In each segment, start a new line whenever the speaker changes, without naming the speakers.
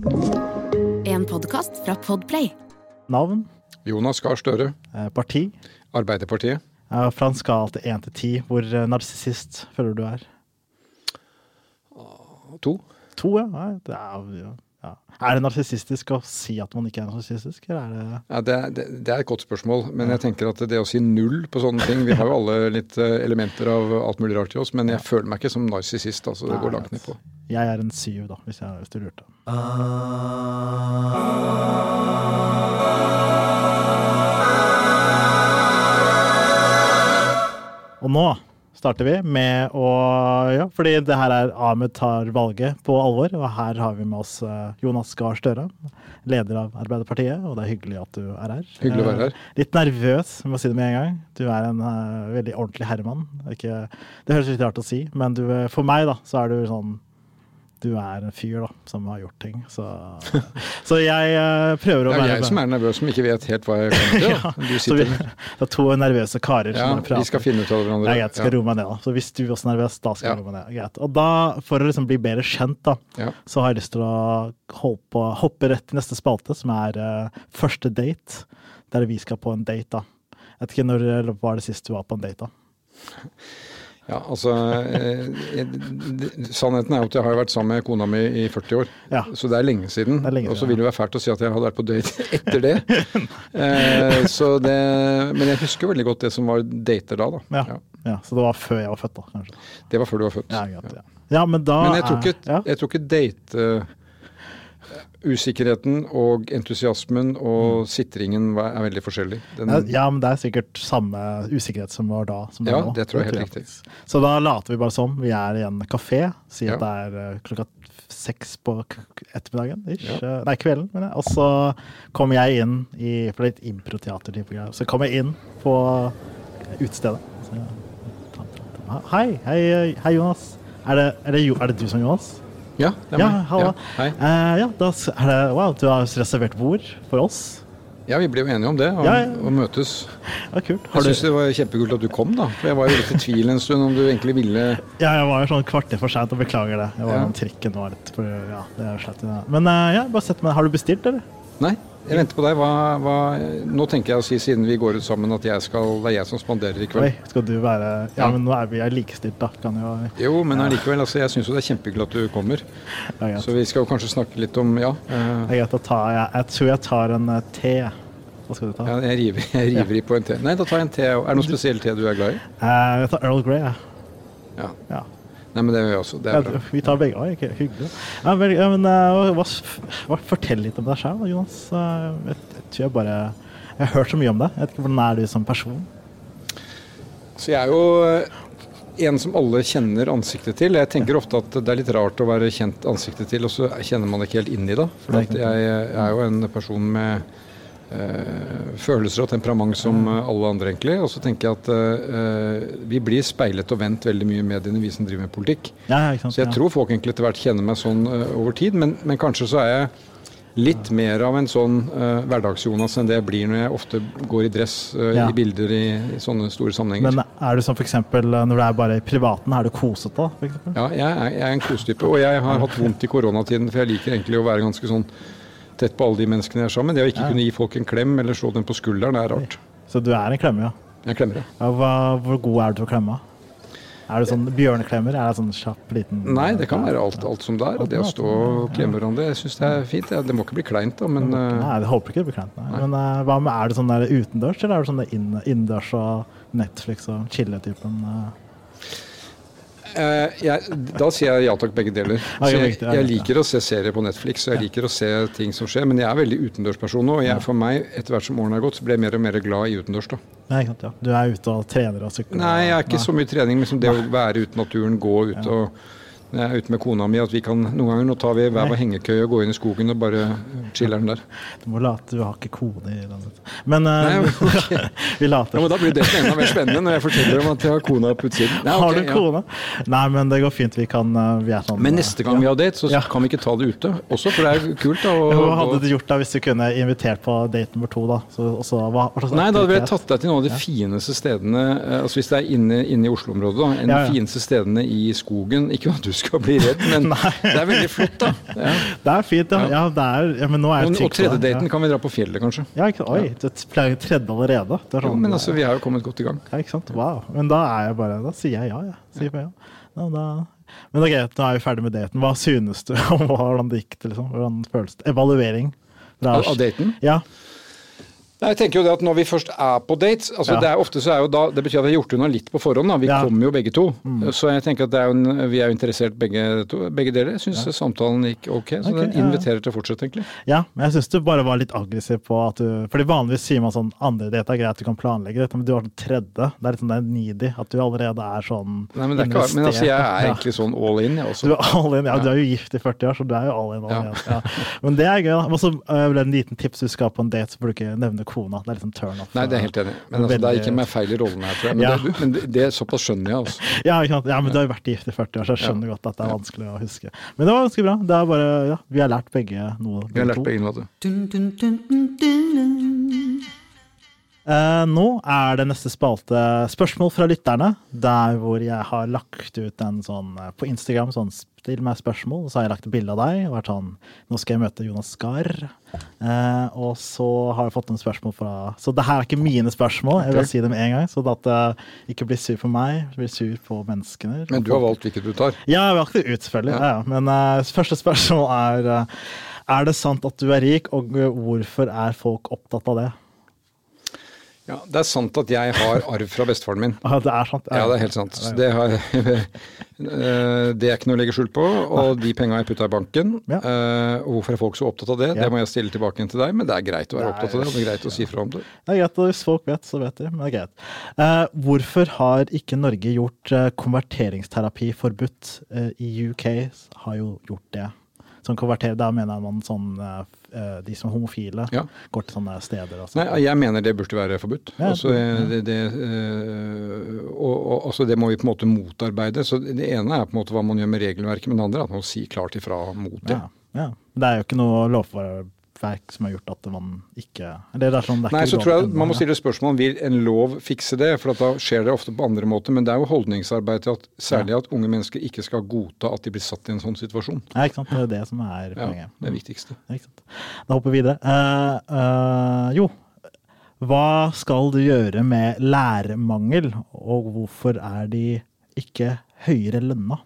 En podkast fra Podplay.
Navn,
Jonas Gahr Støre,
eh, parti.
Arbeiderpartiet.
Fra en skala til én til ti, hvor eh, narsissist føler du du er?
To.
To, ja. Nei, det er, ja. Ja. Er det narsissistisk å si at man ikke er narsissistisk, det
Ja, det, det, det er et godt spørsmål, men jeg tenker at det å si null på sånne ting Vi har jo alle litt eh, elementer av alt mulig rart i oss, men jeg føler meg ikke som narsissist. Altså, det går langt ned på.
Jeg er en syv, da, hvis, jeg, hvis du lurte. Og nå starter vi med å Ja, fordi det her er Ahmed tar valget på alvor. Og her har vi med oss eh, Jonas Gahr Støre, leder av Arbeiderpartiet. Og det er hyggelig at du er her.
Hyggelig å være her.
Eh, Litt nervøs, jeg må si det med en gang. Du er en uh, veldig ordentlig herremann. Det er Ikke, det høres litt rart å si, men du, for meg da, så er du sånn du er en fyr da, som har gjort ting. Så, så jeg uh, prøver å
Det er
være
jeg som er nervøs, som ikke vet helt hva jeg kommer til.
ja, vi, det er to nervøse karer
Ja,
som prater.
vi skal finne ut av hverandre.
Ja, greit, skal
Ja.
roe meg ned da. Så hvis du er også er nervøs, da skal
Ja.
jeg roe meg ned. Greit. Og da, for å liksom bli bedre kjent, da,
Ja.
så har jeg lyst til å på, hoppe rett til neste spalte, som er uh, første date. Der vi skal på en date, da. Jeg vet ikke når var det sist du var på en date, da?
Ja, altså eh, Sannheten er jo at jeg har vært sammen med kona mi i 40 år.
Ja.
Så det er lenge siden. Og så vil det være fælt å si at jeg hadde vært på date etter det. Eh, så det. Men jeg husker veldig godt det som var dater da. da.
Ja.
Ja.
ja. Så det var før jeg var født, da, kanskje.
Det var før du var født.
Ja, greit, ja. ja men da
Men jeg tror ikke,
er, ja.
jeg tror ikke date Usikkerheten og entusiasmen og sitringen er veldig forskjellig. Den,
Ja, Ja, men det er sikkert samme usikkerhet som var da. Som
Ja,
det,
det tror jeg helt riktig.
Så da later vi bare som vi er i en kafé. Si at
Ja.
det er eh, klokka seks på ettermiddagen. Ish. Eh, Nei, kvelden. mener jeg. Og så kommer jeg inn i For det er litt improteater-type greier. Så kommer jeg inn på utestedet. Hei, hei, hei Jonas. Er det, er, det, er det du som er Jonas?
Ja, det er
Ja,
meg.
halla.
Ja, hei.
Eh, ja, da er det Wow, du har reservert bord for oss.
ja, vi ble jo enige om det, å
Ja, ja.
og møtes.
Ja, kult.
Jeg syns det var kjempekult at du kom, da. For jeg var jo litt i tvil en stund om du egentlig ville
Ja, jeg var jo sånn kvarter for seint, og beklager det. Jeg var
Ja.
trikken var litt for, ja, det er slett. Men eh, ja, bare sett meg. Har du bestilt, eller?
Nei, jeg venter på deg. Hva, hva Nå tenker jeg å si, siden vi går ut sammen, at jeg skal, det er jeg som spanderer i kveld.
Oi, skal du være Ja, men nå er vi likestilt, da. Kan jo
Jo, men allikevel. Altså, jeg syns jo det er kjempehyggelig at du kommer. Så vi skal jo kanskje snakke litt om Ja. eh,
Det er greit å ta jeg, jeg tror jeg tar en eh, te. Hva skal du ta?
ja jeg river, jeg river i på en te. Nei, da tar jeg en te. Er det noen spesiell te du er glad i?
Eh, jeg tar Earl Grey, jeg.
Ja.
Ja.
Nei, men det gjør vi også. Det er bra.
vi tar begge. Oi, okay, hyggelig. Ja, men, ja, men eh, hva, hva, Fortell litt om deg sjøl, Jonas. Eh, jeg, jeg tror jeg bare Jeg har hørt så mye om deg. Jeg vet ikke Hvordan er du som person?
Så jeg er jo eh, en som alle kjenner ansiktet til. Jeg tenker ofte at det er litt rart å være kjent ansiktet til, og så kjenner man det ikke helt inni da. For
ikke
jeg er jo en person med følelser og temperament som eh, alle andre, egentlig. Og så tenker jeg at eh, vi blir speilet og vendt veldig mye i mediene, vi som driver med politikk.
Ja, sant?
Så jeg
ja.
tror folk egentlig etter hvert kjenner meg sånn eh, over tid, men, men kanskje så er jeg litt mer av en sånn uh, hverdags-Jonas enn det jeg blir når jeg ofte går i dress eh,
Ja.
i bilder i, i sånne store sammenhenger.
Men er du eksempel eh, når du er bare i privaten, er du kosete da?
Ja, jeg er, jeg er en kosetype. og jeg har hatt vondt i koronatiden, for jeg liker egentlig å være ganske sånn tett på alle de menneskene jeg er sammen. Det å ikke
Ja.
kunne gi folk en klem eller slå dem på skulderen, det er rart.
Så du er en klemmer, ja.
Jeg klemmer det.
ja hva, hvor god er du til å klemme? Er du sånn bjørneklemmer? Er det sånn kjapp, liten
Nei, det kan være alt, alt som det er. og Det å stå og klemme hverandre, jeg syns det er fint. Det må ikke bli kleint, da, men eh,
Nei, jeg håper ikke det blir kleint. nei. Men eh, hva med, er det sånn der utendørs, eller er det sånn innendørs og Netflix og chille-typen? eh?
Eh, jeg, da sier jeg ja takk, begge deler. Jeg, jeg liker å se serier på Netflix, og jeg liker å se ting som skjer. Men jeg er veldig utendørsperson nå, og jeg, for meg, etter hvert som årene har gått, så ble jeg mer og mer glad i utendørs. da.
Nei, sant, ja. Du er ute og trener og sykler?
Nei, jeg er ikke
Nei.
så mye trening, men som det å være ute i naturen, gå ut og når jeg er ute med kona mi, at vi kan noen ganger nå tar vi hver vår hengekøye og går inn i skogen og bare chiller'n der.
Du må late du har ikke kone i den. Men eh,
Nei, okay.
vi later.
Ja, men Da blir det enda mer spennende når jeg forteller om at jeg har kona på utsiden. Nei,
har
du
du
ja.
Nei, men det går fint. Vi kan eh, Vi er sånn
Men neste gang vi har date, så
Ja.
kan vi ikke ta det ute også, for det er kult. da.
Ja, Hva hadde du gjort da hvis du kunne invitert på date nummer to? da? Så, også, hva, hva
Nei, da hadde jeg tatt deg til noen av de fineste stedene eh, altså Hvis det er inne, inne i Oslo-området, da. En
Ja,
av
ja.
de fineste stedene i skogen. Ikke at du skal bli redd, men det er veldig flott, da. Ja.
Det er fint, ja. ja, det er, ja men nå er
Og,
jeg
og tredje daten kan vi dra på fjellet, kanskje.
Ja, ikke, oi, det pleier tredje allerede. Det er
Jo,
sånn,
men altså, vi har jo kommet godt i gang.
ja, ikke sant? Wow. Men da er jeg bare Da sier jeg ja, jeg. Sier ja. ja da, men ok, nå er vi ferdig med daten. Hva synes du om hvordan det gikk? Liksom? Hvordan føles det? Evaluering?
Av daten?
Ja.
Nei, jeg tenker jo det at Når vi først er på dates altså
Ja.
det er ofte så er jo da, det betyr at vi har gjort unna litt på forhånd. da, Vi
Ja.
kommer jo begge to. Så jeg tenker at det er en, vi er jo interessert begge, to, begge deler. Jeg syns samtalen gikk ok, så
okay,
den
ja, ja.
inviterer til å fortsette, egentlig.
ja, men jeg syns du bare var litt aggressiv på at du Fordi vanligvis sier man sånn andre date er greit, du kan planlegge dette, men du har den tredje. Det er litt sånn det er needy. At du allerede er sånn
Nei, Men det er ikke, men altså, jeg er egentlig sånn all in, jeg
Du er all in, ja, du er jo gift i 40 år, så du er jo all in. All
Ja.
in ja. Men det er gøy. Og så øh, ble det en liten tips du skal på en date, så burde du ikke nevne kona. Det er liksom turn off.
Nei, det er helt enig. Men altså, det er ikke meg feil i rollen her, tror jeg. Men,
Ja.
det, men det, det er såpass skjønner jeg, altså.
Ja, ikke sant? ja, men du har jo vært gift i 40 år, så jeg skjønner godt at det er vanskelig å huske. Men det var ganske bra. Det er bare, ja, Vi har lært begge noe.
Vi har lært begge noe.
Eh, nå er det neste spalte spørsmål fra lytterne, der hvor jeg har lagt ut en sånn eh, på Instagram sånn still meg spørsmål, så har jeg lagt et bilde av deg og vært sånn nå skal jeg møte Jonas Gahr. Eh, og så har jeg fått noen spørsmål fra Så det her er ikke mine spørsmål, jeg vil si det med en gang, så at det ikke blir sur på meg, blir sur på menneskene.
Men du har valgt hvilket du tar.
Ja, jeg det ut, selvfølgelig. Ja. Ja, Men eh, første spørsmål er eh, Er det sant at du er rik, og eh, hvorfor er folk opptatt av det?
Ja, Det er sant at jeg har arv fra bestefaren min.
Ja, det er sant.
Ja, det er helt sant. Det, har, det er ikke noe å legge skjul på. Og de penga jeg putta i banken.
Ja.
eh, Og hvorfor er folk så opptatt av det? Det må jeg stille tilbake til deg, men det er greit å være opptatt av det. Og det er greit å si fra om det.
Det er greit, og Hvis folk vet, så vet de. Men det er greit. Eh, hvorfor har ikke Norge gjort eh, konverteringsterapi forbudt? I UK har jo gjort det. Sånn konverterer. Da mener man sånn eh, eh, de som er homofile
Ja.
går til sånne steder.
Nei, jeg mener det burde være forbudt.
Ja,
Altså, det, det, eh, og, og, altså, det må vi på en måte motarbeide. Så Det ene er på en måte hva man gjør med regelverket, men det andre er at man må si klart ifra mot det.
ja, ja. Det er jo ikke noe lovverk som har gjort at man ikke Eller det er sånn, det er
Nei,
ikke
så tror jeg Man må stille spørsmål om vil en lov fikse det, for at da skjer det ofte på andre måter. Men det er jo holdningsarbeid til at særlig at unge mennesker ikke skal godta at de blir satt i en sånn situasjon.
Ja, ikke sant? Det er det som er
Ja, det er viktigste.
Ja? Da hopper vi videre. Uh, uh, jo, hva skal du gjøre med lærermangel, og hvorfor er de ikke høyere lønna?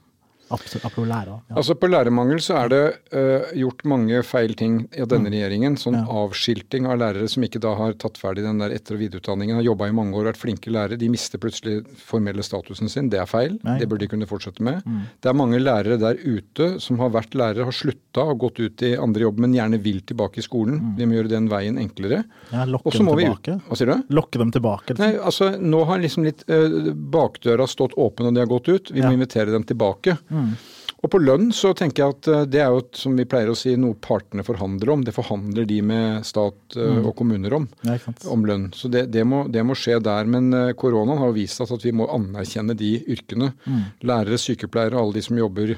Absolutt, apropos lærere. Ja.
Altså På lærermangel så er det uh, gjort mange feil ting av denne regjeringen. Sånn
Mm. Ja.
avskilting av lærere som ikke da har tatt ferdig den der etter- og videreutdanningen, har jobba i mange år vært flinke lærere. De mister plutselig formelle statusen sin. Det er feil.
Nei. Mm.
Det burde de kunne fortsette med. Det er mange lærere der ute som har vært lærere, har slutta og gått ut i andre jobb, men gjerne vil tilbake i skolen. Vi må gjøre den veien enklere.
Ja, lokke dem
må vi. Hva sier du?
Lokke dem tilbake. liksom.
Nei, altså Nå har liksom litt uh, bakdøra stått åpen og de har gått ut. Vi må
Ja.
invitere dem tilbake.
Mm.
Og på lønn så tenker jeg at øh, det er jo som vi pleier å si, noe partene forhandler om. Det forhandler de med stat øh,
Mm.
og kommuner om. Om lønn. Så det, det, må, det må skje der. Men øh, koronaen har jo vist oss at vi må anerkjenne de yrkene.
Mm.
Lærere, sykepleiere og alle de som jobber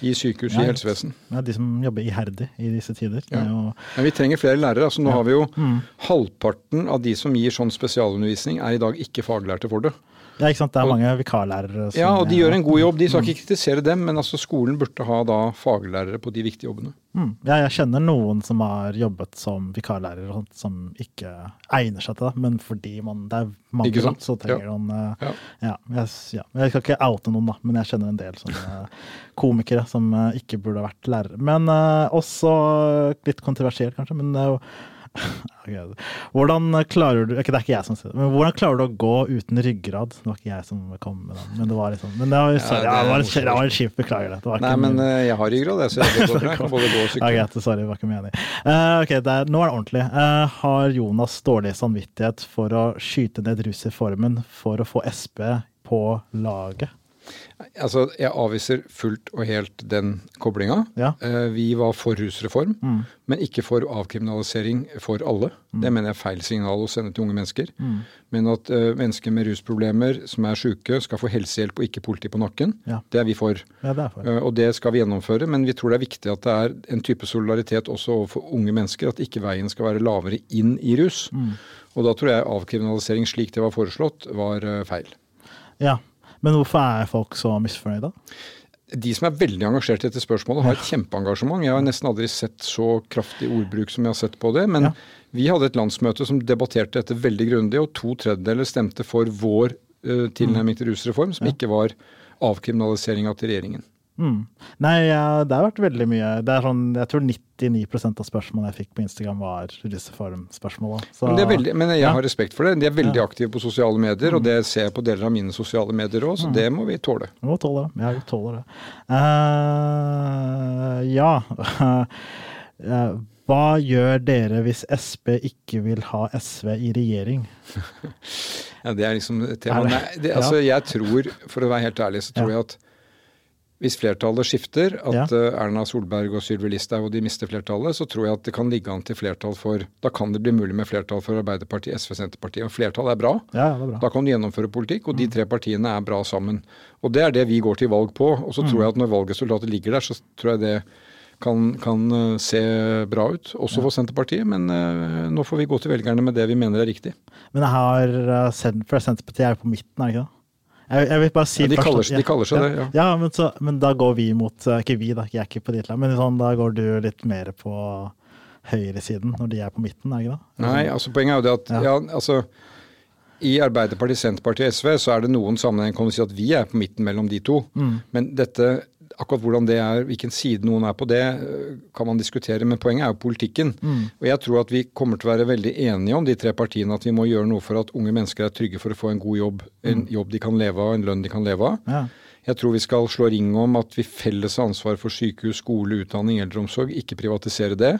i sykehus,
Ja,
i helsevesen.
Ja, de som jobber iherdig i disse tider.
Ja.
jo,
Men vi trenger flere lærere. altså Nå
Ja.
har vi jo
Mm.
halvparten av de som gir sånn spesialundervisning, er i dag ikke faglærte for det.
Ja, ikke sant? Det er
Og-
mange vikarlærere som
Ja, og de gjør en god jobb. De
Mm.
skal ikke kritisere dem, men altså skolen burde ha da faglærere på de viktige jobbene.
Mm. Ja, jeg kjenner noen som har jobbet som vikarlærer og sånt, som ikke egner seg til det, men fordi man, det er mange
sant?
så trenger
Ja.
man eh,
Ja.
ja, jeg, ja. Jeg skal ikke oute noen, da, men jeg kjenner en del sånne komikere som eh, ikke burde vært lærere. Men eh, også litt kontroversielt, kanskje. Men det er jo Hvordan klarer du ok, Det er ikke jeg som sier det, men hvordan klarer du å gå uten ryggrad? Det var ikke jeg som kom med den, men det var liksom Men det var, sorry,
det
ja, det var, det var en kjipt, beklager det. det var
Nei, men
min-
eh, jeg har ryggrad, jeg, så jeg, kan både gå og
ja,
sykle.
greit, sorry, var ikke meningen. Uh, ok, er, nå er det ordentlig. Uh, har Jonas dårlig samvittighet for å skyte ned rusreformen for å få Sp på laget?
Altså, jeg avviser fullt og helt den koblinga.
Ja.
Eh, Vi var for rusreform,
Mm.
men ikke for avkriminalisering for alle. Det mener jeg er feil signal å sende til unge mennesker.
Mm.
Men at eh, mennesker med rusproblemer som er syke, skal få helsehjelp og ikke politi på nakken,
Ja.
det er vi for.
Ja, det er for.
Eh, Og det skal vi gjennomføre, men vi tror det er viktig at det er en type solidaritet også overfor unge mennesker. At ikke veien skal være lavere inn i rus.
Mm.
Og da tror jeg avkriminalisering slik det var foreslått, var feil.
Ja, men hvorfor er folk så misfornøyde?
de som er veldig engasjert i dette spørsmålet, har et kjempeengasjement. Jeg har nesten aldri sett så kraftig ordbruk som jeg har sett på det. Men
Ja.
vi hadde et landsmøte som debatterte dette veldig grundig, og to tredjedeler stemte for vår uh, tilnærming til rusreform, som ikke var avkriminaliseringa til regjeringen.
Mm. Nei, det har vært veldig mye. Det er sånn, jeg tror 99% av spørsmålene jeg fikk på Instagram, var russeform-spørsmål.
Men, veldig, men jeg
Ja.
har respekt for det. De er veldig
Ja.
aktive på sosiale medier, og det ser jeg på deler av mine sosiale medier òg, så det må vi tåle.
Vi må tåle vi tåler det. Uh, ja. Eh, Hva gjør dere hvis Sp ikke vil ha SV i regjering?
Ja, det er liksom et tema.
Det?
Nei, det, altså, jeg tror, for å være helt ærlig, så tror jeg at hvis flertallet skifter, at
Ja.
eh, Erna Solberg og Sylvi Listhaug og de mister flertallet, så tror jeg at det kan ligge an til flertall for Da kan det bli mulig med flertall for Arbeiderpartiet, SV, Senterpartiet. Og flertall er bra.
Ja, er bra.
Da kan du gjennomføre politikk, og
Mm.
de tre partiene er bra sammen. Og det er det vi går til valg på. Og så
Mm.
tror jeg at når valgresultatet ligger der, så tror jeg det kan, kan eh, se bra ut, også for Senterpartiet. Men eh, nå får vi gå til velgerne med det vi mener er riktig.
Men eh, for Senterpartiet er på midten, er det ikke det? Jeg, jeg vil bare si
Ja, de kaller-
at-
de kaller seg det, ja.
Ja, men, så, men da går vi mot eh, Ikke vi, da, jeg er ikke på ditt lag, men sånn, da går du litt mer på høyresiden når de er på midten, er det ikke det?
Nei, altså poenget er jo det at
Ja.
ja. altså i Arbeiderpartiet, Senterpartiet og SV så er det noen sammenheng kan du si at vi er på midten mellom de to.
Mm.
Men dette, akkurat hvordan det er, hvilken side noen er på det, øh, kan man diskutere. Men poenget er jo politikken.
Mm.
Og jeg tror at vi kommer til å være veldig enige om de tre partiene at vi må gjøre noe for at unge mennesker er trygge for å få en god jobb. En
Mm.
jobb de kan leve av, en lønn de kan leve av.
Ja.
Jeg tror vi skal slå ring om at vi felles har ansvar for sykehus, skole, utdanning, eldreomsorg, ikke privatisere det.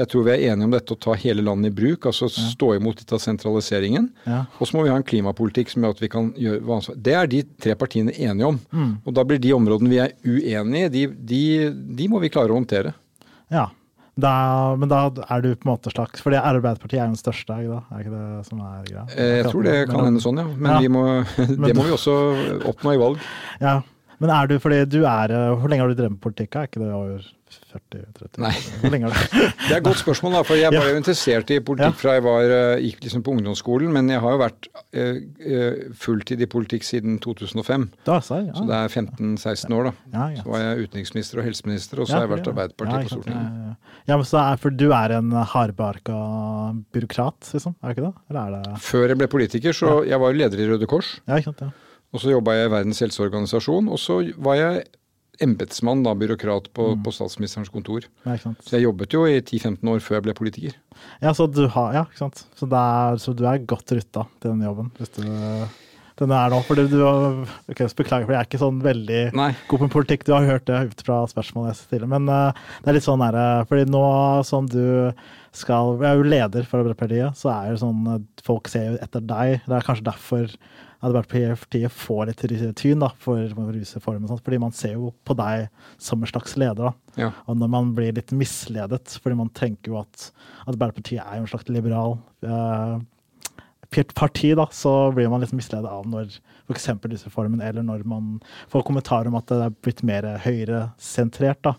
Jeg tror vi er enige om dette å ta hele landet i bruk, altså stå imot litt av sentraliseringen.
Ja.
Og så må vi ha en klimapolitikk som gjør at vi kan gjøre hva ansvar. Det er de tre partiene enige om.
Mm.
Og da blir de områdene vi er uenige i, de, de, de må vi klare å håndtere.
ja. Da, men da er du på en måte slags For Arbeiderpartiet er jo den største, er det? Er ikke det som er greia?
Eh, Jeg tror det kan hende sånn, ja. Men
Ja.
vi må, det må vi også oppnå i valg.
Ja. Men er du, fordi du er eh, Hvor lenge har du drevet med politikk? Er ikke det over 40-30?
Nei.
Hvor lenge har du
Det er et godt spørsmål, da, for jeg var jo interessert i politikk fra jeg var, eh, gikk liksom på ungdomsskolen, men jeg har jo vært eh, fulltid i politikk siden 2005.
Da, så, ja.
Så det er 15-16 år, da.
Ja, ja.
Så var jeg utenriksminister og helseminister, og så har jeg vært. Arbeiderpartiet
Ja,
på. Stortinget.
Ja, men så er, For du er en hardbarka byråkrat, liksom? Er det ikke det? Eller er det
Før jeg ble politiker, så jeg var jo leder i Røde Kors.
Ja, ikke sant. Ja.
Og så jobba jeg i Verdens helseorganisasjon, og så var jeg embetsmann, da, byråkrat på,
Mm.
på statsministerens kontor.
Ja.
Så jeg jobbet jo i 10-15 år før jeg ble politiker.
Ja, så du har Ja, ikke sant. Så, det er, så du er godt rutta til den jobben, hvis du den er nå. Fordi du okay, ok, Beklager, for jeg er ikke sånn veldig
Nei.
god på politikk. Du har hørt det ut fra spørsmålet jeg stiller. Men uh, det er litt sånn her, fordi nå som du skal Jeg er jo leder for Arbeiderpartiet, så er det sånn folk ser jo etter deg. Det er kanskje derfor Arbeiderpartiet får litt tyn da, for ruseformen. sånt, Fordi man ser jo på deg som en slags leder. da.
Ja.
Og når man blir litt misledet, fordi man tenker jo at Arbeiderpartiet er jo en slags liberal eh, parti, da, så blir man litt misledet av når f.eks. ruseformen, eller når man får kommentarer om at det er blitt mer høyresentrert. da.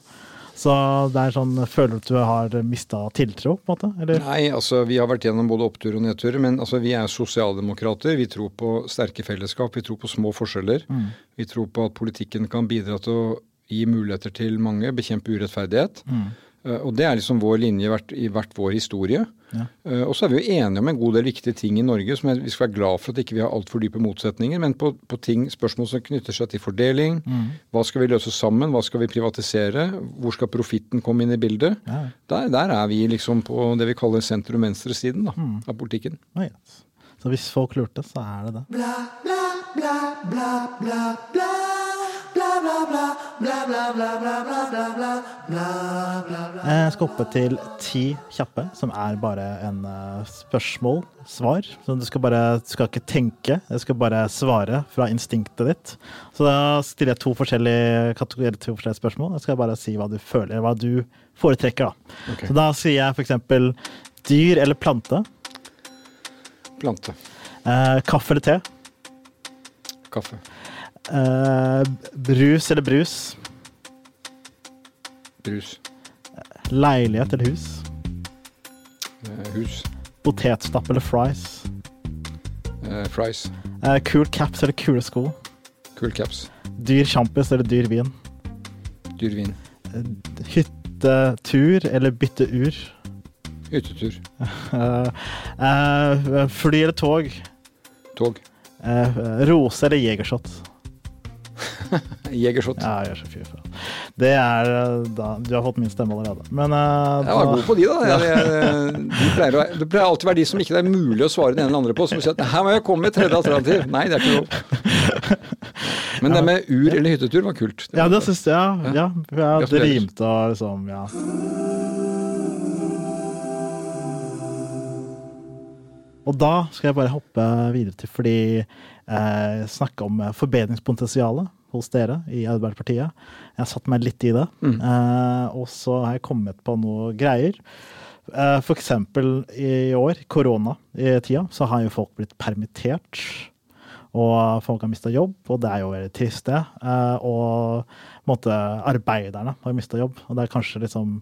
Så det er sånn, føler du at du har mista tiltro, på en måte? Eller?
Nei, altså vi har vært gjennom både opptur og nedtur. men altså vi er sosialdemokrater. Vi tror på sterke fellesskap, vi tror på små forskjeller.
Mm.
Vi tror på at politikken kan bidra til å gi muligheter til mange, bekjempe urettferdighet.
Mm.
Eh, Og det er liksom vår linje vært, i hvert vår historie.
Ja.
Eh, Og så er vi jo enige om en god del viktige ting i Norge som vi skal være glad for at ikke vi har altfor dype motsetninger. Men på, på ting, spørsmål som knytter seg til fordeling,
Mm.
hva skal vi løse sammen, hva skal vi privatisere, hvor skal profitten komme inn i bildet?
Ja.
Der, der er vi liksom på det vi kaller sentrum-venstre-siden
Mm.
av politikken.
Oh, yes. Så hvis folk lurte, så er det det. Jeg skal oppe til ti kjappe, som er bare en uh, spørsmål, svar. Så du skal bare du skal ikke tenke, jeg skal bare svare fra instinktet ditt. Så da stiller jeg to forskjellige kategorier, to forskjellige spørsmål. Jeg skal bare si hva du føler, hva du foretrekker. da.
Okay.
Så da sier jeg f.eks. dyr eller plante.
Plante.
Eh, kaffe eller te.
Kaffe.
Eh, brus eller brus.
Brus.
Leilighet eller hus.
Uh, hus.
Potetstapp eller fries.
Uh, fries.
Uh, cool caps eller kule sko.
Cool caps.
Dyr sjampis eller dyr vin.
Dyr vin.
Hyttetur eller bytte ur?
Hyttetur.
Fly eller tog?
Tog.
Rose eller jegershot?
Jegershot.
Ja, jeg gjør så fy faen. Det er eh, da Du har fått min stemme allerede. Men uh,
Jeg var god på de, da. Jeg, jeg, de pleier å, det pleier alltid å være de som ikke det er mulig å svare den ene eller andre på, som sier at her må jeg komme med tredje alternativ. Nei, det er ikke lov. Men det med ur eller hyttetur var kult.
Ja, det syns jeg. Ja, ja, ja, det rimte og liksom Ja. Og da skal jeg bare hoppe videre til fordi eh, snakke om eh, forbedringspotensialet hos dere i Arbeiderpartiet. Jeg har satt meg litt i det,
Mm.
eh, og så har jeg kommet på noe greier. Eh, for eksempel i år, korona-tida, så har jo folk blitt permittert. Og folk har mista jobb, og det er jo veldig trist, det. Eh, og måte, arbeiderne har mista jobb. Og det er kanskje liksom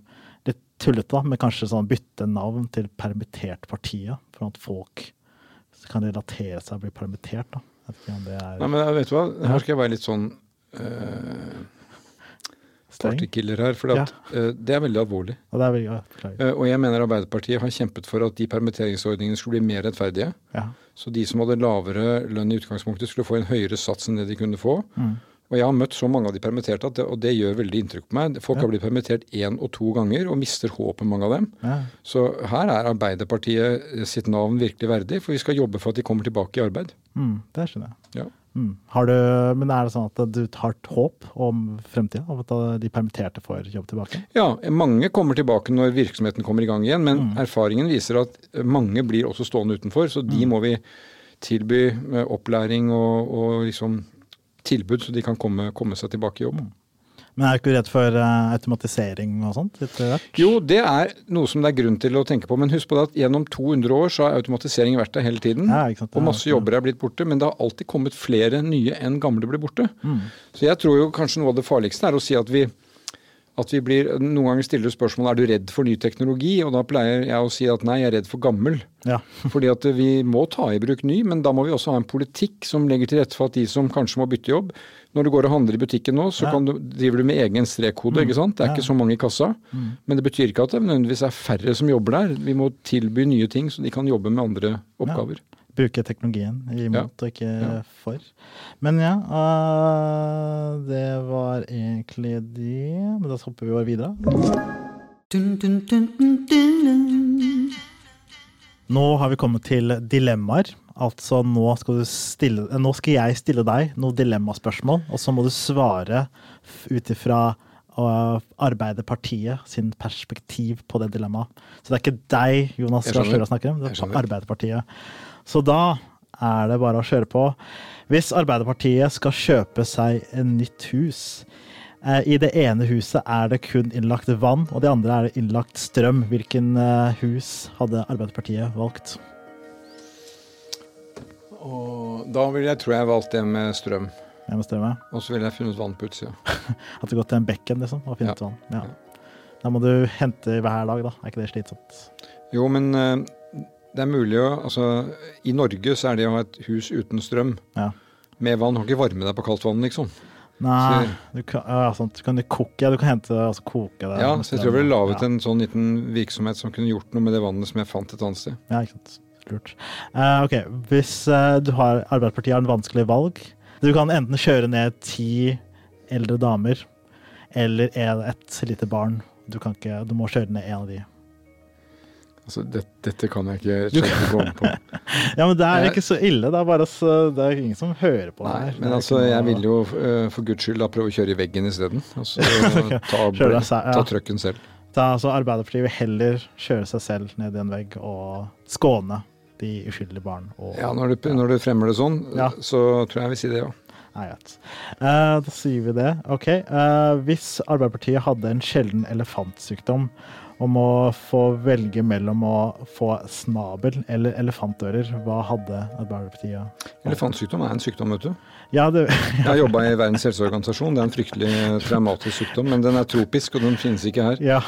litt tullete, da, men kanskje sånn bytte navn til Permittert partiet, for at folk kan relatere seg og bli permittert. da. Er
Nei, men vet du hva, her skal jeg være litt sånn uh, partykiller her, for ja. uh, det er veldig alvorlig.
Og det veldig, ja.
Eh, og jeg mener Arbeiderpartiet har kjempet for at de permitteringsordningene skulle bli mer rettferdige.
Ja.
Så de som hadde lavere lønn i utgangspunktet, skulle få en høyere sats enn det de kunne få.
Mm.
Og jeg har møtt så mange av de permitterte, at det, og det gjør veldig inntrykk på meg. Folk
Ja.
har blitt permittert én og to ganger og mister håpet, mange av dem.
Ja.
Så her er Arbeiderpartiet eh, sitt navn virkelig verdig, for vi skal jobbe for at de kommer tilbake i arbeid.
Mm, det skjønner jeg.
Ja.
Mm. Har du, men er det sånn at du har et håp om fremtida? Om at de permitterte får jobb tilbake?
Ja, mange kommer tilbake når virksomheten kommer i gang igjen, men
Mm.
erfaringen viser at mange blir også stående utenfor, så de må vi tilby eh, opplæring og, og liksom tilbud, så de kan komme, komme seg tilbake i jobb.
Men er du ikke redd for eh, automatisering og sånt?
Jo, det er noe som det er grunn til å tenke på, men husk på det at gjennom 200 år så har automatisering vært der hele tiden.
Ja?
Og masse jobber er blitt borte, men det har alltid kommet flere nye enn gamle blir borte.
Mm.
Så jeg tror jo kanskje noe av det farligste er å si at vi, at vi blir Noen ganger stiller du spørsmål er du redd for ny teknologi, og da pleier jeg å si at nei, jeg er redd for gammel.
Ja.
Fordi at vi må ta i bruk ny, men da må vi også ha en politikk som legger til rette for at de som kanskje må bytte jobb Når du går og handler i butikken nå, så
Ja.
kan du, driver du med egen strekkode, ikke sant. Det er
Ja.
ikke så mange i kassa.
Mm.
Men det betyr ikke at det nødvendigvis er færre som jobber der. Vi må tilby nye ting så de kan jobbe med andre oppgaver.
Bruke teknologien imot
Ja.
og ikke
Ja.
for. Men ja, uh, det var egentlig det. Men da hopper vi bare videre. Nå har vi kommet til dilemmaer. Altså nå skal, du stille, eh, nå skal jeg stille deg noen dilemmaspørsmål, og så må du svare ut ifra uh, Arbeiderpartiet sin perspektiv på det dilemmaet. Så det er ikke deg Jonas Gahr. Støre snakker om, det er. Arbeiderpartiet. Så da er det bare å kjøre på. Hvis Arbeiderpartiet skal kjøpe seg en nytt hus eh, I det ene huset er det kun innlagt vann, og det andre er det innlagt strøm. Hvilken eh, hus hadde Arbeiderpartiet valgt?
Og da ville jeg tror jeg valgt det med strøm.
Det med strøm, ja.
Og så ville jeg funnet vann på utsida.
At du gått til en bekken liksom, og funnet
Ja.
vann. Ja. Da må du hente hver dag, da. Er ikke det slitsomt?
Jo, men eh, det er mulig å Altså, i Norge så er det å ha et hus uten strøm
Ja.
med vann Har ikke varme deg på kaldt vann, liksom.
Nei,
Så-
du kan, ja, sånn, Du kan jo koke, du kan hente altså koke det.
Ja, så jeg tror jeg ville laget
ja.
en sånn liten virksomhet som kunne gjort noe med det vannet som jeg fant et annet sted.
Ja, ikke sant. Lurt. Uh, ok, hvis uh, du har Arbeiderpartiet har en vanskelig valg Du kan enten kjøre ned ti eldre damer eller et lite barn. Du, kan ikke, du må kjøre ned en av de.
Altså, det, dette kan jeg ikke med på.
Ja, men det er ikke så ille. Det er bare så, det er ingen som hører på
Nei,
det her.
men
Det
altså,
noe...
jeg vil jo eh, for guds skyld da prøve å kjøre i veggen isteden. Altså, ta,
ja.
ta trøkken selv.
Da, altså, Arbeiderpartiet vil heller kjøre seg selv ned i en vegg og skåne de uskyldige barn. Og,
Ja, når du, når du fremmer det sånn,
Ja.
så tror jeg jeg vil si det, ja.
Nei, greit. Uh, da sier vi det. OK. Uh, hvis Arbeiderpartiet hadde en sjelden elefantsykdom om å få velge mellom å få snabel eller elefantører, hva hadde Arbeiderpartiet?
Elefantsykdom er en sykdom, vet du.
Ja, det,
Jeg har jobba i Verdens helseorganisasjon. Det er en fryktelig traumatisk sykdom, men den er tropisk, og den finnes ikke her.
ja,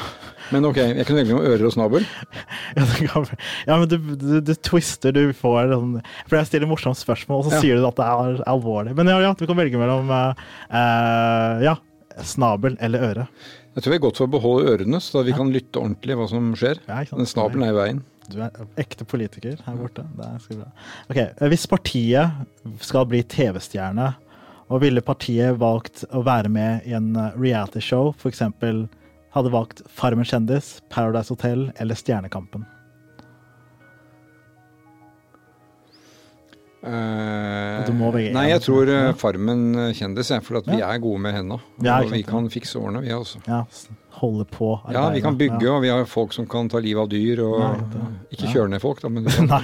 Men ok, jeg kunne velge mellom ører og snabel.
ja, ja, men du, du, du twister, du får sånn For jeg stiller morsomme spørsmål, og så
Ja.
sier du at det er alvorlig. Men ja, ja, du kan velge mellom uh, eh, ja, snabel eller øre?
Jeg tror vi er godt for å beholde ørene, så vi kan lytte ordentlig hva som skjer.
Ja.
Den snabelen er i veien.
Du er ekte politiker her borte. Det er bra. Ok, Hvis partiet skal bli TV-stjerne, og ville partiet valgt å være med i en eh, realityshow, f.eks. hadde valgt Farmen kjendis, Paradise Hotel eller Stjernekampen? Velge
nei, jeg tror
uh,
Farmen eh, kjendis, jeg, for at vi er gode med henda.
Ja,
og vi kan fikse årene, vi også.
Ja, holde på.
Ja, vi kan bygge, og vi har folk som kan ta livet av dyr. og
Nei,
Ikke kjøre ned folk, da, men
Nei,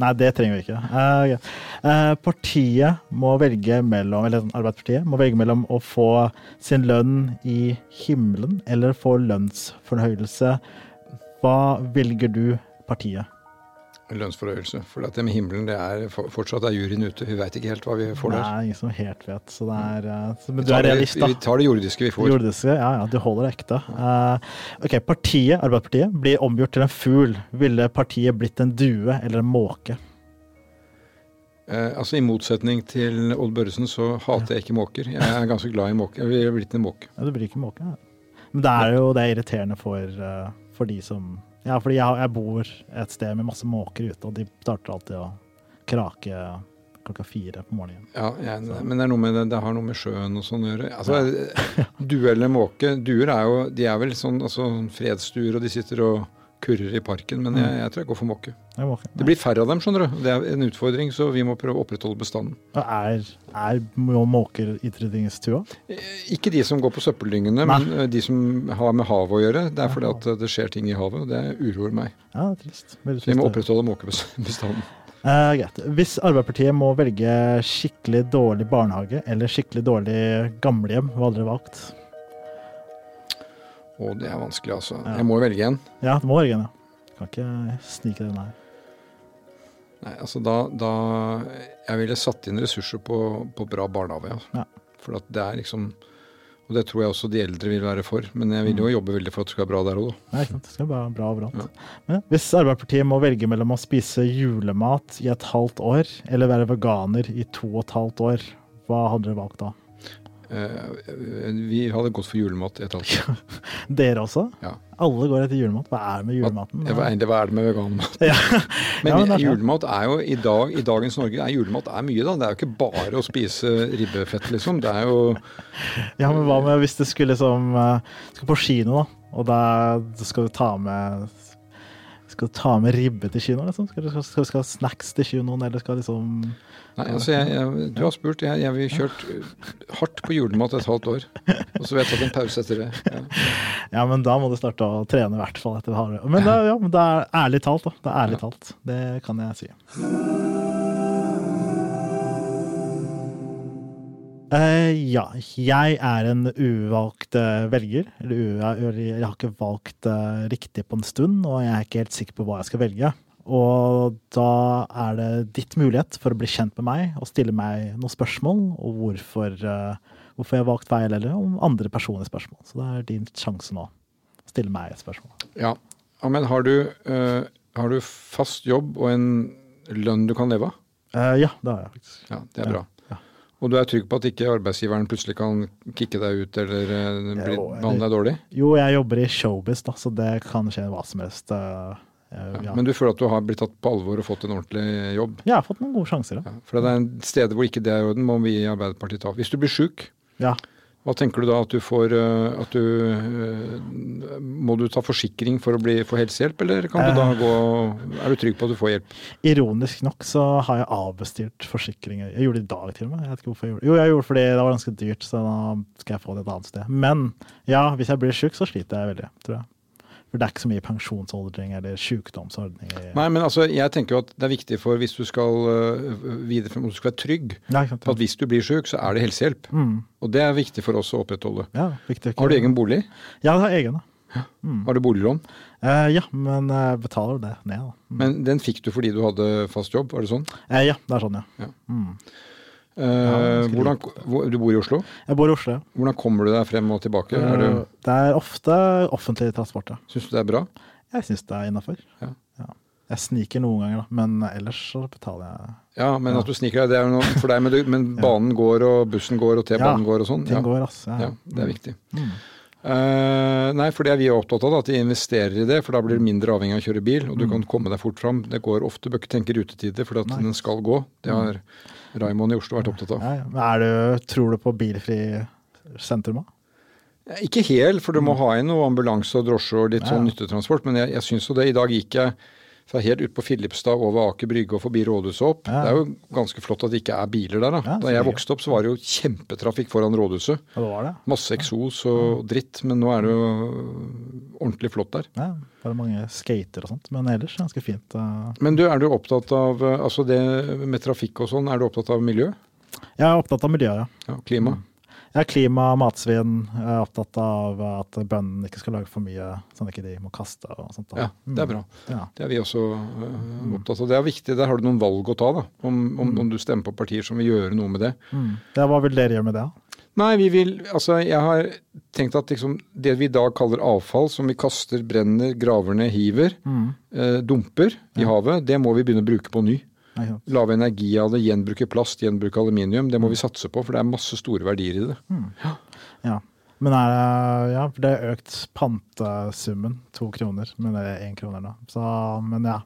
nei, det trenger vi ikke. Uh, okay. Partiet må velge mellom eller Arbeiderpartiet må velge mellom å få sin lønn i himmelen eller få lønnsforhøyelse. Hva velger du partiet?
Lønnsforhøyelse. For dette det med himmelen, det er fortsatt er juryen ute. Vi veit ikke helt hva vi får der.
er ingen som helt vet, så det er eh, så, Men du er realist, da.
Vi tar det jordiske vi får.
Jordiske, ja, ja, du holder det ekte. Uh, ok, Partiet, Arbeiderpartiet, blir omgjort til en fugl. Ville partiet blitt en due eller en måke?
Eh, altså I motsetning til Odd Børresen så hater jeg ikke måker. Jeg er ganske glad i måker. Jeg ville blitt en måke.
Ja, du blir ikke måke. Ja. Men det er jo det er irriterende for, for de som Ja, fordi jeg, jeg bor et sted med masse måker ute, og de starter alltid å krake klokka fire på morgenen.
Ja, jeg, Men det er det, det har noe med sjøen og sånn å gjøre. Altså, Due eller måke. Duer er jo de er vel sånn altså, fredsduer, og de sitter og kurrer i parken. Men jeg, jeg tror jeg går for måke.
Det måke.
Det blir færre av dem, skjønner du. Det er en utfordring, så vi må prøve å opprettholde bestanden.
Er, er må måker utrydningstrua?
Eh, Ikke de som går på søppeldyngene, men eh, de som har med havet å gjøre. Det er fordi at eh, det skjer ting i havet, og det uroer meg.
Ja, trist.
trist. Vi må opprettholde måkebestanden.
Uh, greit. Hvis Arbeiderpartiet må velge skikkelig dårlig barnehage eller skikkelig dårlig gamlehjem, hva hadde dere valgt?
Og det er vanskelig, altså.
Ja.
Jeg må jo velge en.
Ja, det må velge en, ja. Kan ikke snike den her.
Nei, altså da, da Jeg ville satt inn ressurser på, på bra barnehage. Ja.
Ja.
For at det er liksom Og det tror jeg også de eldre vil være for. Men jeg vil
Mm.
jo jobbe veldig for at det skal være bra der òg, da.
Nei, sant. Det skal være bra overalt. Men hvis Arbeiderpartiet må velge mellom å spise julemat i et halvt år eller være veganer i to og et halvt år, hva hadde dere valgt da?
Eh, vi hadde gått for julemat et halvt år.
Dere også?
Ja.
Alle går etter julemat. Hva er det med julematen?
Egentlig hva er det med veganmat?
Ja.
Men,
Ja, men er
julemat er jo i dag, i dagens Norge er julemat er mye, da. Det er jo ikke bare å spise ribbefett, liksom. Det er jo
Ja, men hva med hvis du skulle liksom eh, Skal på kino, da, og da skal du ta med skal du ta med ribbe til kino? Liksom? Skal du skal, skal snacks til kinoen, eller skal liksom
Nei, altså jeg, jeg, du har spurt. Jeg, jeg vil kjørt hardt på julemat et halvt år. Og så vil jeg tatt en pause etter det. Ja.
Ja, men da må du starte å trene, i hvert fall. etter det. Men, det, ja, men det er ærlig talt, da. Det er ærlig talt. Det kan jeg si. Eh, ja, jeg er en uvalgt uh, velger. Eller u- jeg, har ikke valgt eh, riktig på en stund, og jeg er ikke helt sikker på hva jeg skal velge. Og da er det ditt mulighet for å bli kjent med meg og stille meg noen spørsmål, og hvorfor, hvorfor jeg har valgt feil, eller om andre personlige spørsmål. Så det er din sjanse nå. Stille meg et spørsmål.
ja. men har du, har du fast jobb og en lønn du kan leve av?
Ja, det har jeg faktisk.
Ja, det er bra.
ja.
Og du er trygg på at ikke arbeidsgiveren plutselig kan kicke deg ut eller eh, behandle deg dårlig?
Jo, jeg jobber i showbiz, da, så det kan skje hva som helst. eh, ja.
Men du føler at du har blitt tatt på alvor og fått en ordentlig jobb?
Ja, Jeg har fått noen gode sjanser, ja.
For det er en steder hvor ikke det er i orden, må vi i Arbeiderpartiet ta. Hvis du blir sjuk,
ja.
Hva tenker du da at du får eh, at du, eh, Må du ta forsikring for å bli, få helsehjelp, eller kan du da
Eh.
gå Er du trygg på at du får hjelp?
Ironisk nok så har jeg avbestilt forsikringer. Jeg gjorde det i dag til og med. Jeg vet ikke hvorfor jeg gjorde det. Jo, jeg gjorde det fordi det var ganske dyrt, så da skal jeg få det et annet sted. Men ja, hvis jeg blir sjuk, så sliter jeg veldig, tror jeg. For det er ikke så mye pensjonsordning eller sykdomsordning.
Nei, men altså, jeg tenker jo at det er viktig for hvis du skal uh, videre frem, du skal være trygg,
Nei, sant?
ja. at hvis du blir syk, så er det helsehjelp.
Mm.
Og det er viktig for oss å opprettholde.
Ja, viktig.
Har du egen bolig?
Ja, jeg har egen. da.
Har du boliglån?
Eh, ja, men jeg betaler det ned, da. Mm.
Men den fikk du fordi du hadde fast jobb, var det sånn?
Eh, ja, det er sånn, ja.
Ja.
Mm.
Eh, hvordan, du bor i Oslo.
Jeg bor i Oslo. ja.
Hvordan kommer du deg frem og tilbake? Er du,
Eh, Det er ofte offentlig transport, ja.
Syns du det er bra?
Jeg syns det er innafor.
Ja.
Ja. Jeg sniker noen ganger, da, men ellers så betaler jeg
Ja, men at du sniker deg, det er jo noe for deg. Men, du, men banen går, og bussen går, og T-banen går og sånn.
Ting
Ja.
går, altså.
ja, det er viktig.
Mm.
Eh, nei, for det er vi opptatt av, da, at de investerer i det. For da blir du mindre avhengig av å kjøre bil, og du
Mm.
kan komme deg fort fram. Det går ofte, bør ikke tenke rutetider, for at den skal gå. Det har Raymond i Oslo vært opptatt av.
Ja, ja. Men er du, tror du på bilfri sentrum?
Ikke helt, for du må ha inn noe ambulanse og drosje og litt
Mm.
Sånn nyttetransport, men jeg, jeg syns jo det. I dag gikk jeg fra helt ut på Filipstad over Aker Brygge og forbi rådhuset opp.
Ja.
Det er jo ganske flott at det ikke er biler der, da.
Ja,
da jeg vokste opp, så var det jo kjempetrafikk foran rådhuset.
Ja, det var det.
Masse eksos og dritt, men nå er det jo ordentlig flott der.
Ja, bare mange skater og sånt, men ellers ganske fint. uh.
Men du, er du opptatt av eh, altså det med trafikk og sånn, er du opptatt av miljø?
Jeg er opptatt av miljøet, ja.
Ja, klima?
Jeg er klima, matsvinn. Jeg er opptatt av at bøndene ikke skal lage for mye, sånn at ikke de må kaste og sånt. da.
Ja, det er bra.
Ja.
Det er vi også uh, opptatt av. Det er viktig. Der har du noen valg å ta, da. Om, om, om du stemmer på partier som vil gjøre noe med det.
Mm. ja. Hva vil dere gjøre med det?
Nei, vi vil Altså, jeg har tenkt at liksom det vi i dag kaller avfall, som vi kaster, brenner, graver ned, hiver,
Mm.
eh, dumper i havet, det må vi begynne å bruke på ny. Lage energi av det, gjenbruke plast, gjenbruke aluminium. Det må vi satse på, for det er masse store verdier i det.
Ja. Men er det Ja, for det er økt pantesummen to kroner, men det er én kroner nå. Så, men ja.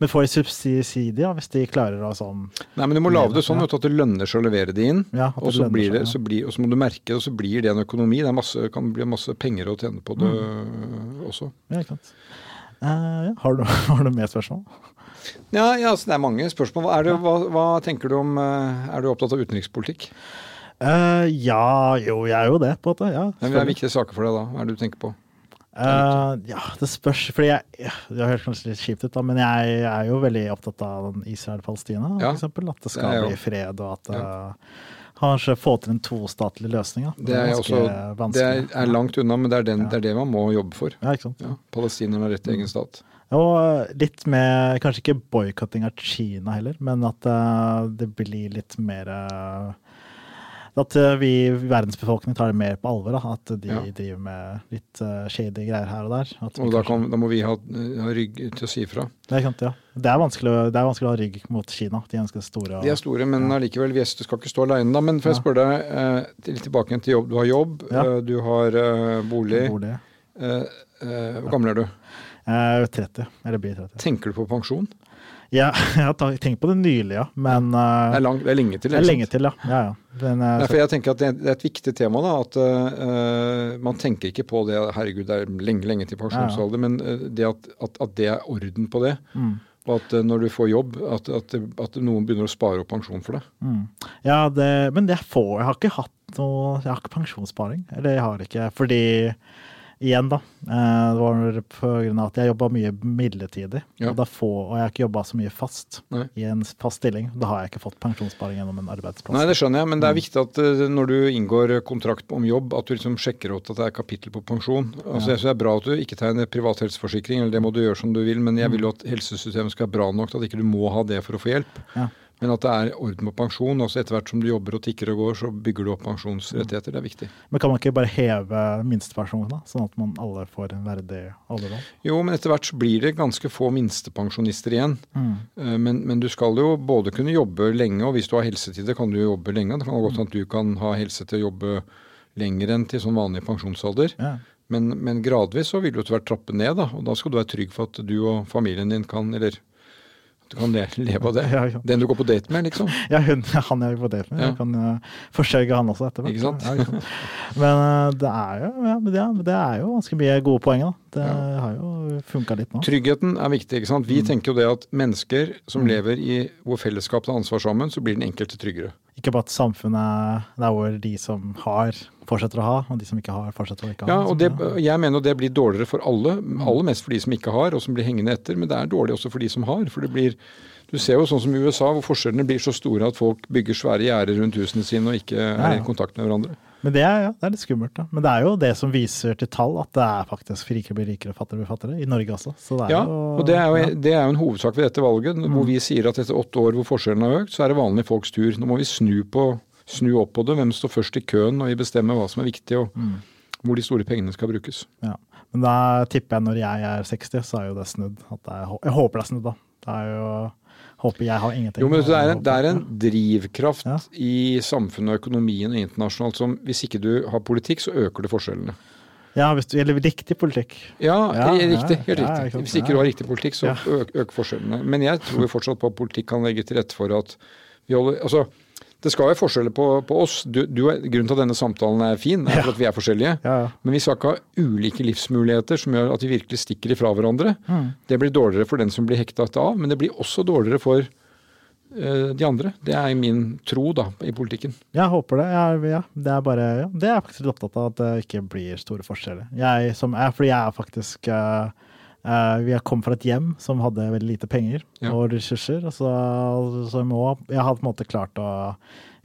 Men får de subsidier hvis de klarer å sånn
Nei, men du må lage det sånn
Ja.
at det lønner seg å levere det inn.
Ja, det
og, så blir det,
seg, ja.
så blir, og så må du merke det, og så blir det en økonomi. Det er masse, kan bli masse penger å tjene på det
Mm.
også.
Ja, ikke sant. Uh. Har du har du mer spørsmål?
Ja, ja altså, det er mange spørsmål. Er det, hva, hva tenker du om eh, Er du opptatt av utenrikspolitikk?
Uh, ja, jo, jeg er jo det, på en måte. Ja,
Men det er viktige saker for deg da? Hva er det du tenker på?
Uh, ja, det spørs. Fordi jeg ja, Det høres kanskje litt kjipt ut, da, men jeg er jo veldig opptatt av Israel-Palestina,
Ja,
for eksempel. At det
det er
skal bli fred, og at uh, kanskje få til en tostatlig løsning. Da.
Det er,
ganske
også, det er, er langt unna, men det er, den,
Ja.
det er det man må jobbe for.
Ja, ikke sant.
Ja, Palestinerne har rett til egen stat.
Og eh, litt med Kanskje ikke boikotting av Kina heller, men at eh, det blir litt mer eh, At vi, verdensbefolkningen, tar det mer på alvor. Da. At de
Ja.
driver med litt uh, shady greier her og der.
Og da, kan, da må vi ha, ha rygg til å si fra.
Det ja. det, er vanskelig, det er vanskelig å ha rygg mot Kina. De er store. Og,
De er store, men allikevel, vi skal ikke stå alene da. Men får jeg
Ja.
spørre deg, litt tilbake til jobb. Du har jobb,
Ja.
du har bolig.
bolig.
Hvor gammel er du?
Jeg er 30, eller blir 30.
Tenker du på pensjon?
Ja, jeg har tenkt på det nylig, ja. Men uh,
Det er, lang, det er lenge til.
det er lenge til, ja. ja, ja. Men, eh,
Nei, jeg tenker at det, er et viktig tema. da, at uh, Man tenker ikke på det herregud, det er lenge lenge til pensjonsalder, men eh, det at, at, at det er orden på det.
mm,
Og at eh, når du får jobb, at, at, at noen begynner å spare opp pensjon for deg.
mm. Ja, det, men det får Jeg har ikke hatt noe Jeg har ikke pensjonssparing. Eller jeg har ikke Fordi Igjen, da. eh, Det var av at jeg jobba mye midlertidig.
Ja.
Og, får, og jeg har ikke jobba så mye fast
Nei.
i en fast stilling. Da har jeg ikke fått pensjonssparing gjennom en arbeidsplass.
Nei, det skjønner jeg, men det
Mm.
er viktig at eh, når du inngår kontrakt om jobb, at du liksom sjekker ut at det er kapittel på pensjon. Altså, Jeg synes Det er bra at du ikke tegner privat helseforsikring, eller det må du gjøre som du vil, men jeg vil jo at helsesystemet skal være bra nok til at ikke du må ha det for å få hjelp.
Ja.
Men at det er orden på pensjon. altså Etter hvert som du jobber og tikker og går, så bygger du opp pensjonsrettigheter. Det er viktig.
Men kan man ikke bare heve minstepensjonen, da? Sånn at man alle får en verdig alderdom?
Jo, men etter hvert så blir det ganske få minstepensjonister igjen.
Mm.
Eh, Men, men du skal jo både kunne jobbe lenge, og hvis du har helsetider, kan du jo jobbe lenge. Det kan godt hende at du kan ha helse til å jobbe lenger enn til sånn vanlig pensjonsalder.
Ja.
Men, men gradvis så vil du etter hvert trappe ned, da. Og da skal du være trygg for at du og familien din kan Eller du kan le, leve av det.
Ja, ja.
Den du går på date med, liksom.
Ja, hun, han jeg er på date med.
Ja.
Jeg kan uh, forsørge han også etterpå.
Ikke sant?
Sant? Men uh, det er jo ja, det, er, det jo ganske mye gode poeng. da. Det har jo funka litt nå.
Tryggheten er viktig. ikke sant? Vi
Mm.
tenker jo det at mennesker som lever i hvor fellesskap tar ansvar sammen, så blir den enkelte tryggere.
Ikke bare at samfunnet er hvor de som har, fortsetter å ha, og de som ikke har, fortsetter å ikke ha.
Ja, og det, Jeg mener det blir dårligere for alle. Aller mest for de som ikke har, og som blir hengende etter. Men det er dårlig også for de som har. for det blir du ser jo sånn som i USA, hvor forskjellene blir så store at folk bygger svære gjerder rundt husene sine og ikke er i kontakt med hverandre.
Men det er, ja, det er litt skummelt. da. Men det er jo det som viser til tall at det er faktisk rikere blir rikere og fattigere blir fattigere. I Norge også. Så det
Ja,
jo,
og det er, jo,
ja. Mm.
det er jo en hovedsak ved dette valget, hvor vi sier at etter åtte år hvor forskjellene har økt, så er det vanlige folks tur. Nå må vi snu, på, snu opp på det. Hvem står først i køen, når vi bestemmer hva som er viktig. og
Mm.
hvor de store pengene skal brukes.
Ja. Men da tipper jeg når jeg er 60, så er jo det snudd. At det er, jeg håper det er snudd, da. Det er jo Håper jeg har ingenting.
Jo, men det er, en- det er en drivkraft
Ja.
i samfunnet og økonomien og internasjonalt som hvis ikke du har politikk, så øker det forskjellene.
Ja, hvis du gjelder riktig politikk.
Ja,
Ja,
riktig. Helt
ja,
riktig. Hvis ikke du har riktig politikk, så øk- øker forskjellene. Men jeg tror fortsatt på at politikk kan legge til rette for at vi holder Altså, det skal være forskjeller på, på oss. Du, du, grunnen til at denne samtalen er fin, er for at vi er forskjellige.
Ja, ja.
Men vi skal ikke ha ulike livsmuligheter som gjør at vi virkelig stikker ifra hverandre.
Mm.
Det blir dårligere for den som blir hekta av, men det blir også dårligere for eh, de andre. Det er min tro da, i politikken.
Jeg håper det. Jeg, ja, det er bare, ja, det er jeg faktisk litt opptatt av, at det ikke blir store forskjeller. Jeg, som er, fordi jeg er faktisk eh, eh, Vi har kommet fra et hjem som hadde veldig lite penger
Ja.
og ressurser. Så, så jeg, må, jeg har på en måte klart å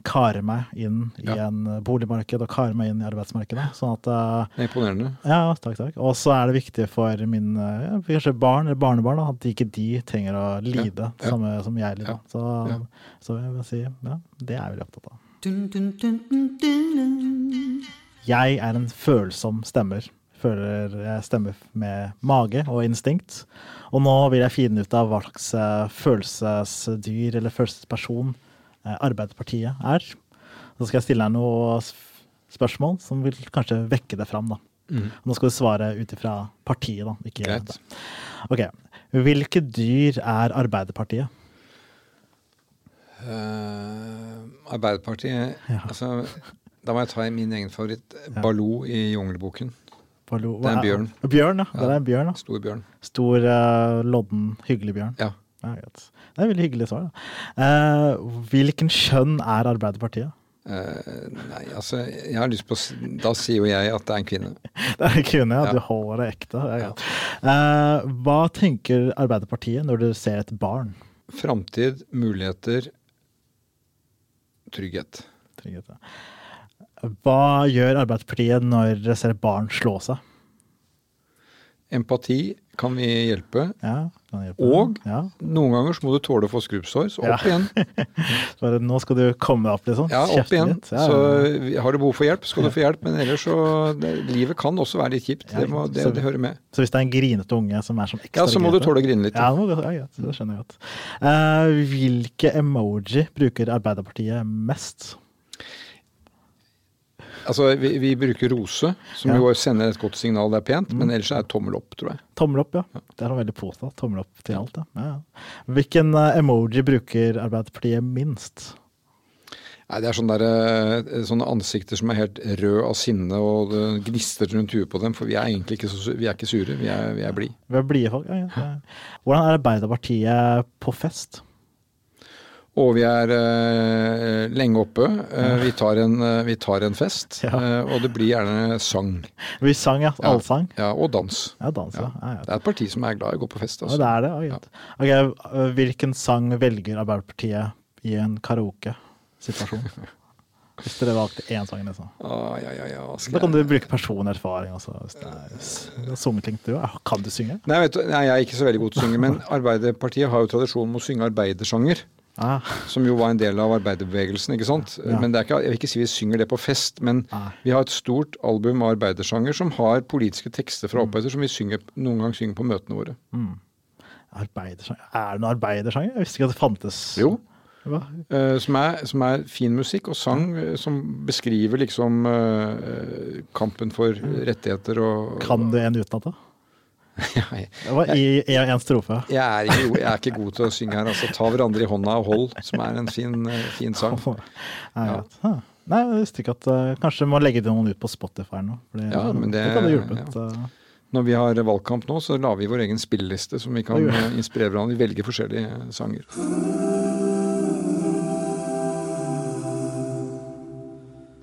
kare meg inn i
Ja.
en boligmarked og kare meg inn i arbeidsmarkedet. Sånn at uh,
Det er imponerende.
Ja, takk, takk. Og så er det viktig for min eh, kanskje barn eller barnebarn da, at ikke de trenger å lide
ja.
det samme som jeg lider.
Ja.
Så,
Ja.
så jeg vil si ja, det er jeg veldig opptatt av.
Dun, dun, dun, dun, dun.
Jeg er en følsom stemmer. Føler jeg stemmer med mage og instinkt. Og nå vil jeg finne ut av hva slags eh, følelsesdyr eller følelsesperson eh, Arbeiderpartiet er. Så skal jeg stille deg noen spørsmål som vil kanskje vekke deg fram. da. Nå skal du svare ut ifra partiet, da. Ikke,
Greit.
Ok. Hvilke dyr er Arbeiderpartiet?
Uh, Arbeiderpartiet
Ja.
altså, Da må jeg ta min egen favoritt. Baloo i Jungelboken.
Ballo-
Det er en bjørn.
Bjørn, ja. Det er en bjørn, da.
Stor bjørn.
Stor, uh, lodden, hyggelig bjørn.
Ja.
Ja. Det er veldig hyggelig svar. Eh, hvilken kjønn er Arbeiderpartiet?
Uh, nei, altså, jeg har lyst på Da sier jo jeg at det er en kvinne.
Det er en kvinne, ja.
Ja.
Du holder det ekte. Det ja. Eh, hva tenker Arbeiderpartiet når du ser et barn?
Framtid, muligheter, trygghet.
Trygghet, ja. Hva gjør Arbeiderpartiet når dere ser barn slå seg?
Empati kan vi hjelpe.
Ja, kan hjelpe?
Og
ja.
noen ganger så må du tåle å få skrubbsår, så opp
Ja.
igjen.
Bare, nå skal du komme deg opp, liksom.
Ja, opp
Kjeften
igjen.
Ja,
Så har du behov for hjelp, skal du få hjelp. Men ellers så det, Livet kan også være litt kjipt. Det, må, det,
så-
det hører med.
Så hvis det er en grinete unge som er som ekstra
Ja, så må du tåle å grine litt.
Ja, det skjønner jeg godt. Uh, hvilke emoji bruker Arbeiderpartiet mest?
Altså, vi, vi bruker rose, som
Ja. Mm.
jo sender et godt signal, det er pent. Men ellers er det tommel opp, tror jeg.
Tommel opp, ja. Det er noe veldig positivt. Tommel opp til alt, ja. ja. ja. Hvilken eh, emoji bruker Arbeiderpartiet minst?
Nei, Det er sånne, der, eh, sånne ansikter som er helt røde av sinne, og det gnister rundt huet på dem. For vi er egentlig ikke, så, vi er ikke sure, vi er, vi er blide.
Vi er blide folk. Ja, ja. Hvordan er Arbeiderpartiet på fest?
Og vi er uh, lenge oppe. Uh, vi, tar en, uh, vi tar en fest,
Ja.
og det blir gjerne sang.
Vi sang, ja.
Ja.
Allsang.
Ja, og dans.
Ja, dans, ja.
Ja.
ja, ja.
Det er et parti som er glad i å gå på fest.
Ja,
Altså.
det er det. Ja, greit. Ok, eh, Hvilken sang velger Arbeiderpartiet i en karaoke-situasjon? Hvis dere valgte én sang, liksom.
Ah, ja, ja, ja,
Da kan du bruke personlig erfaring også. Hvis det er, du har sunget du. Ja, Kan du synge?
Nei, vet du, nei, jeg er ikke så veldig god til å synge, men Arbeiderpartiet har jo tradisjon med å synge arbeidersanger.
Ah,
Som jo var en del av arbeiderbevegelsen, ikke sant.
Ja.
Men det er ikke, jeg vil ikke si vi synger det på fest, men
ah.
vi har et stort album av arbeidersanger som har politiske tekster fra arbeider mm. som vi synger, noen gang synger på møtene våre.
Arbeidersanger Er det noen arbeidersanger? Jeg visste ikke at det fantes.
Jo. Eh, som, er, som er fin musikk og sang mm. som beskriver liksom eh, kampen for rettigheter og
Kan du en utenat, da? Det var i én en strofe.
jeg, er ikke, jeg er ikke god til å synge her. altså Ta hverandre i hånda og hold, som er en fin, eh, fin sang.
Jeg Nei, jeg visste ikke at uh, Kanskje må legge noen ut på Spotify nå. fordi,
Ja, men det-
det hjulpet. Ja.
Når vi har valgkamp nå, så lager vi vår egen spilleliste som vi kan eh, inspirere hverandre. Vi velger forskjellige sanger.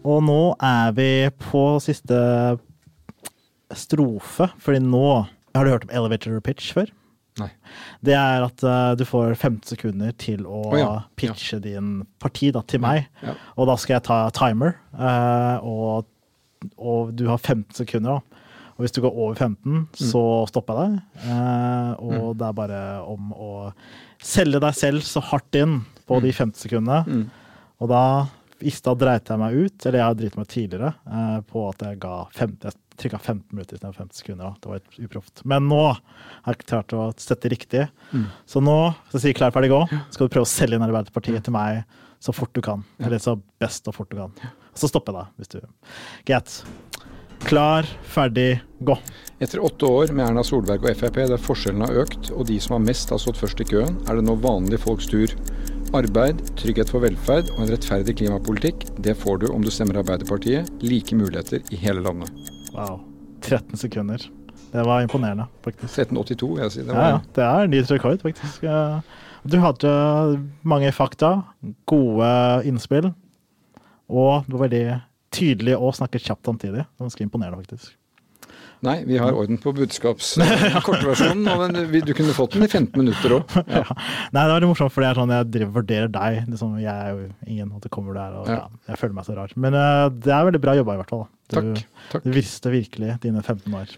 Og nå er vi på siste strofe, fordi nå Har du hørt om elevator pitch før?
Nei.
Det er at uh, du får 15 sekunder til å
oh, ja,
pitche din parti da, til meg.
Ja.
Og da skal jeg ta timer, uh, og, og du har 15 sekunder. da. Og hvis du går over 15,
Mm.
så stopper jeg deg. Uh, og det er bare om å selge deg selv så hardt inn på
Mm.
de 15 sekundene. Og da, i stad dreit jeg meg ut, eller jeg har driti meg tidligere, på at jeg ga 15, trykka 15 minutter istedenfor 50 sekunder. Det var litt uproft. Men nå har jeg klart å sette riktig. Så nå så sier klar, ferdig, gå. Skal du prøve å selge inn Arbeiderpartiet til meg så fort du kan. Eller så best og fort du kan. Og så stopper jeg da, hvis du Greit. Klar, ferdig, gå.
Etter åtte år med Erna Solberg og Frp der forskjellene har økt, og de som har mest har stått først i køen, er det nå vanlige folks tur. Arbeid, trygghet for velferd og en rettferdig klimapolitikk, det får du om du stemmer Arbeiderpartiet. Like muligheter i hele landet.
Wow. 13 sekunder. Det var imponerende, faktisk.
1382, vil jeg si. Det
Ja,
var,
ja. Det er ny rekord, faktisk. Du hadde mange fakta, gode innspill, og du var veldig tydelig og snakket kjapt samtidig. Ganske imponerende, faktisk.
Nei, vi har orden på budskapskortversjonen, og du kunne fått den i 15 minutter òg. Ja.
Nei, det var litt morsomt, for det er sånn jeg driver og vurderer deg. Liksom, jeg er jo ingen, og du kommer der, og
Ja.
ja, jeg føler meg så rar. Men uh, det er veldig bra jobba, i hvert fall. da. Du,
Takk. takk.
du visste virkelig dine 15 år.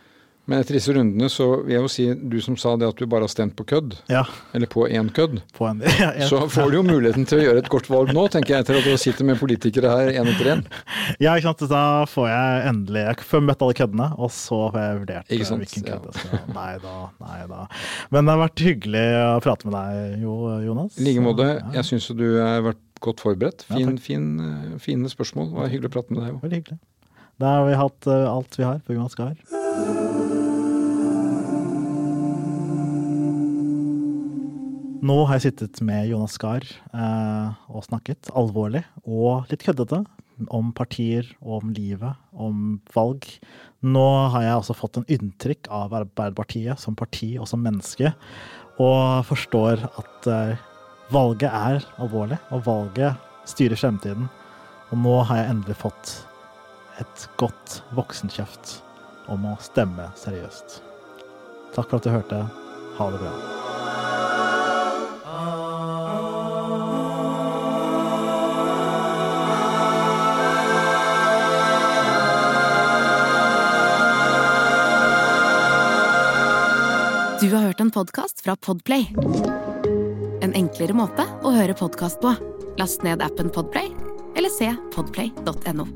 Men etter disse rundene så vil jeg jo si, du som sa det at du bare har stemt på kødd,
Ja,
eller på én kødd,
på en, ja, en-
så får du jo muligheten til å gjøre et godt valg nå, tenker jeg, etter at du sitter med politikere her én etter én.
Ja, ikke sant. Da får jeg endelig Jeg får møtt alle køddene, og så får jeg vurdert
Ikke
eh, hvilken kødd jeg skal Nei da, nei da. Men det har vært hyggelig å prate med deg, jo, Jonas.
I like måte.
Ja,
Jeg syns du har vært godt forberedt. Fin, fin, eh, fine spørsmål. Det var hyggelig å prate med deg òg.
Veldig hyggelig. Da har vi hatt eh, alt vi har på Jonas Gahr. Nå har jeg sittet med Jonas Gahr eh, og snakket alvorlig og litt køddete om partier, om livet, om valg. Nå har jeg også fått en inntrykk av Arbeiderpartiet som parti og som menneske, og forstår at eh, valget er alvorlig, og valget styrer fremtiden. Og nå har jeg endelig fått et godt voksenkjeft om å stemme seriøst. Takk for at du hørte. Ha det bra.
Du har hørt en podkast fra Podplay. En enklere måte å høre podkast på. Last ned appen Podplay, eller se podplay.no.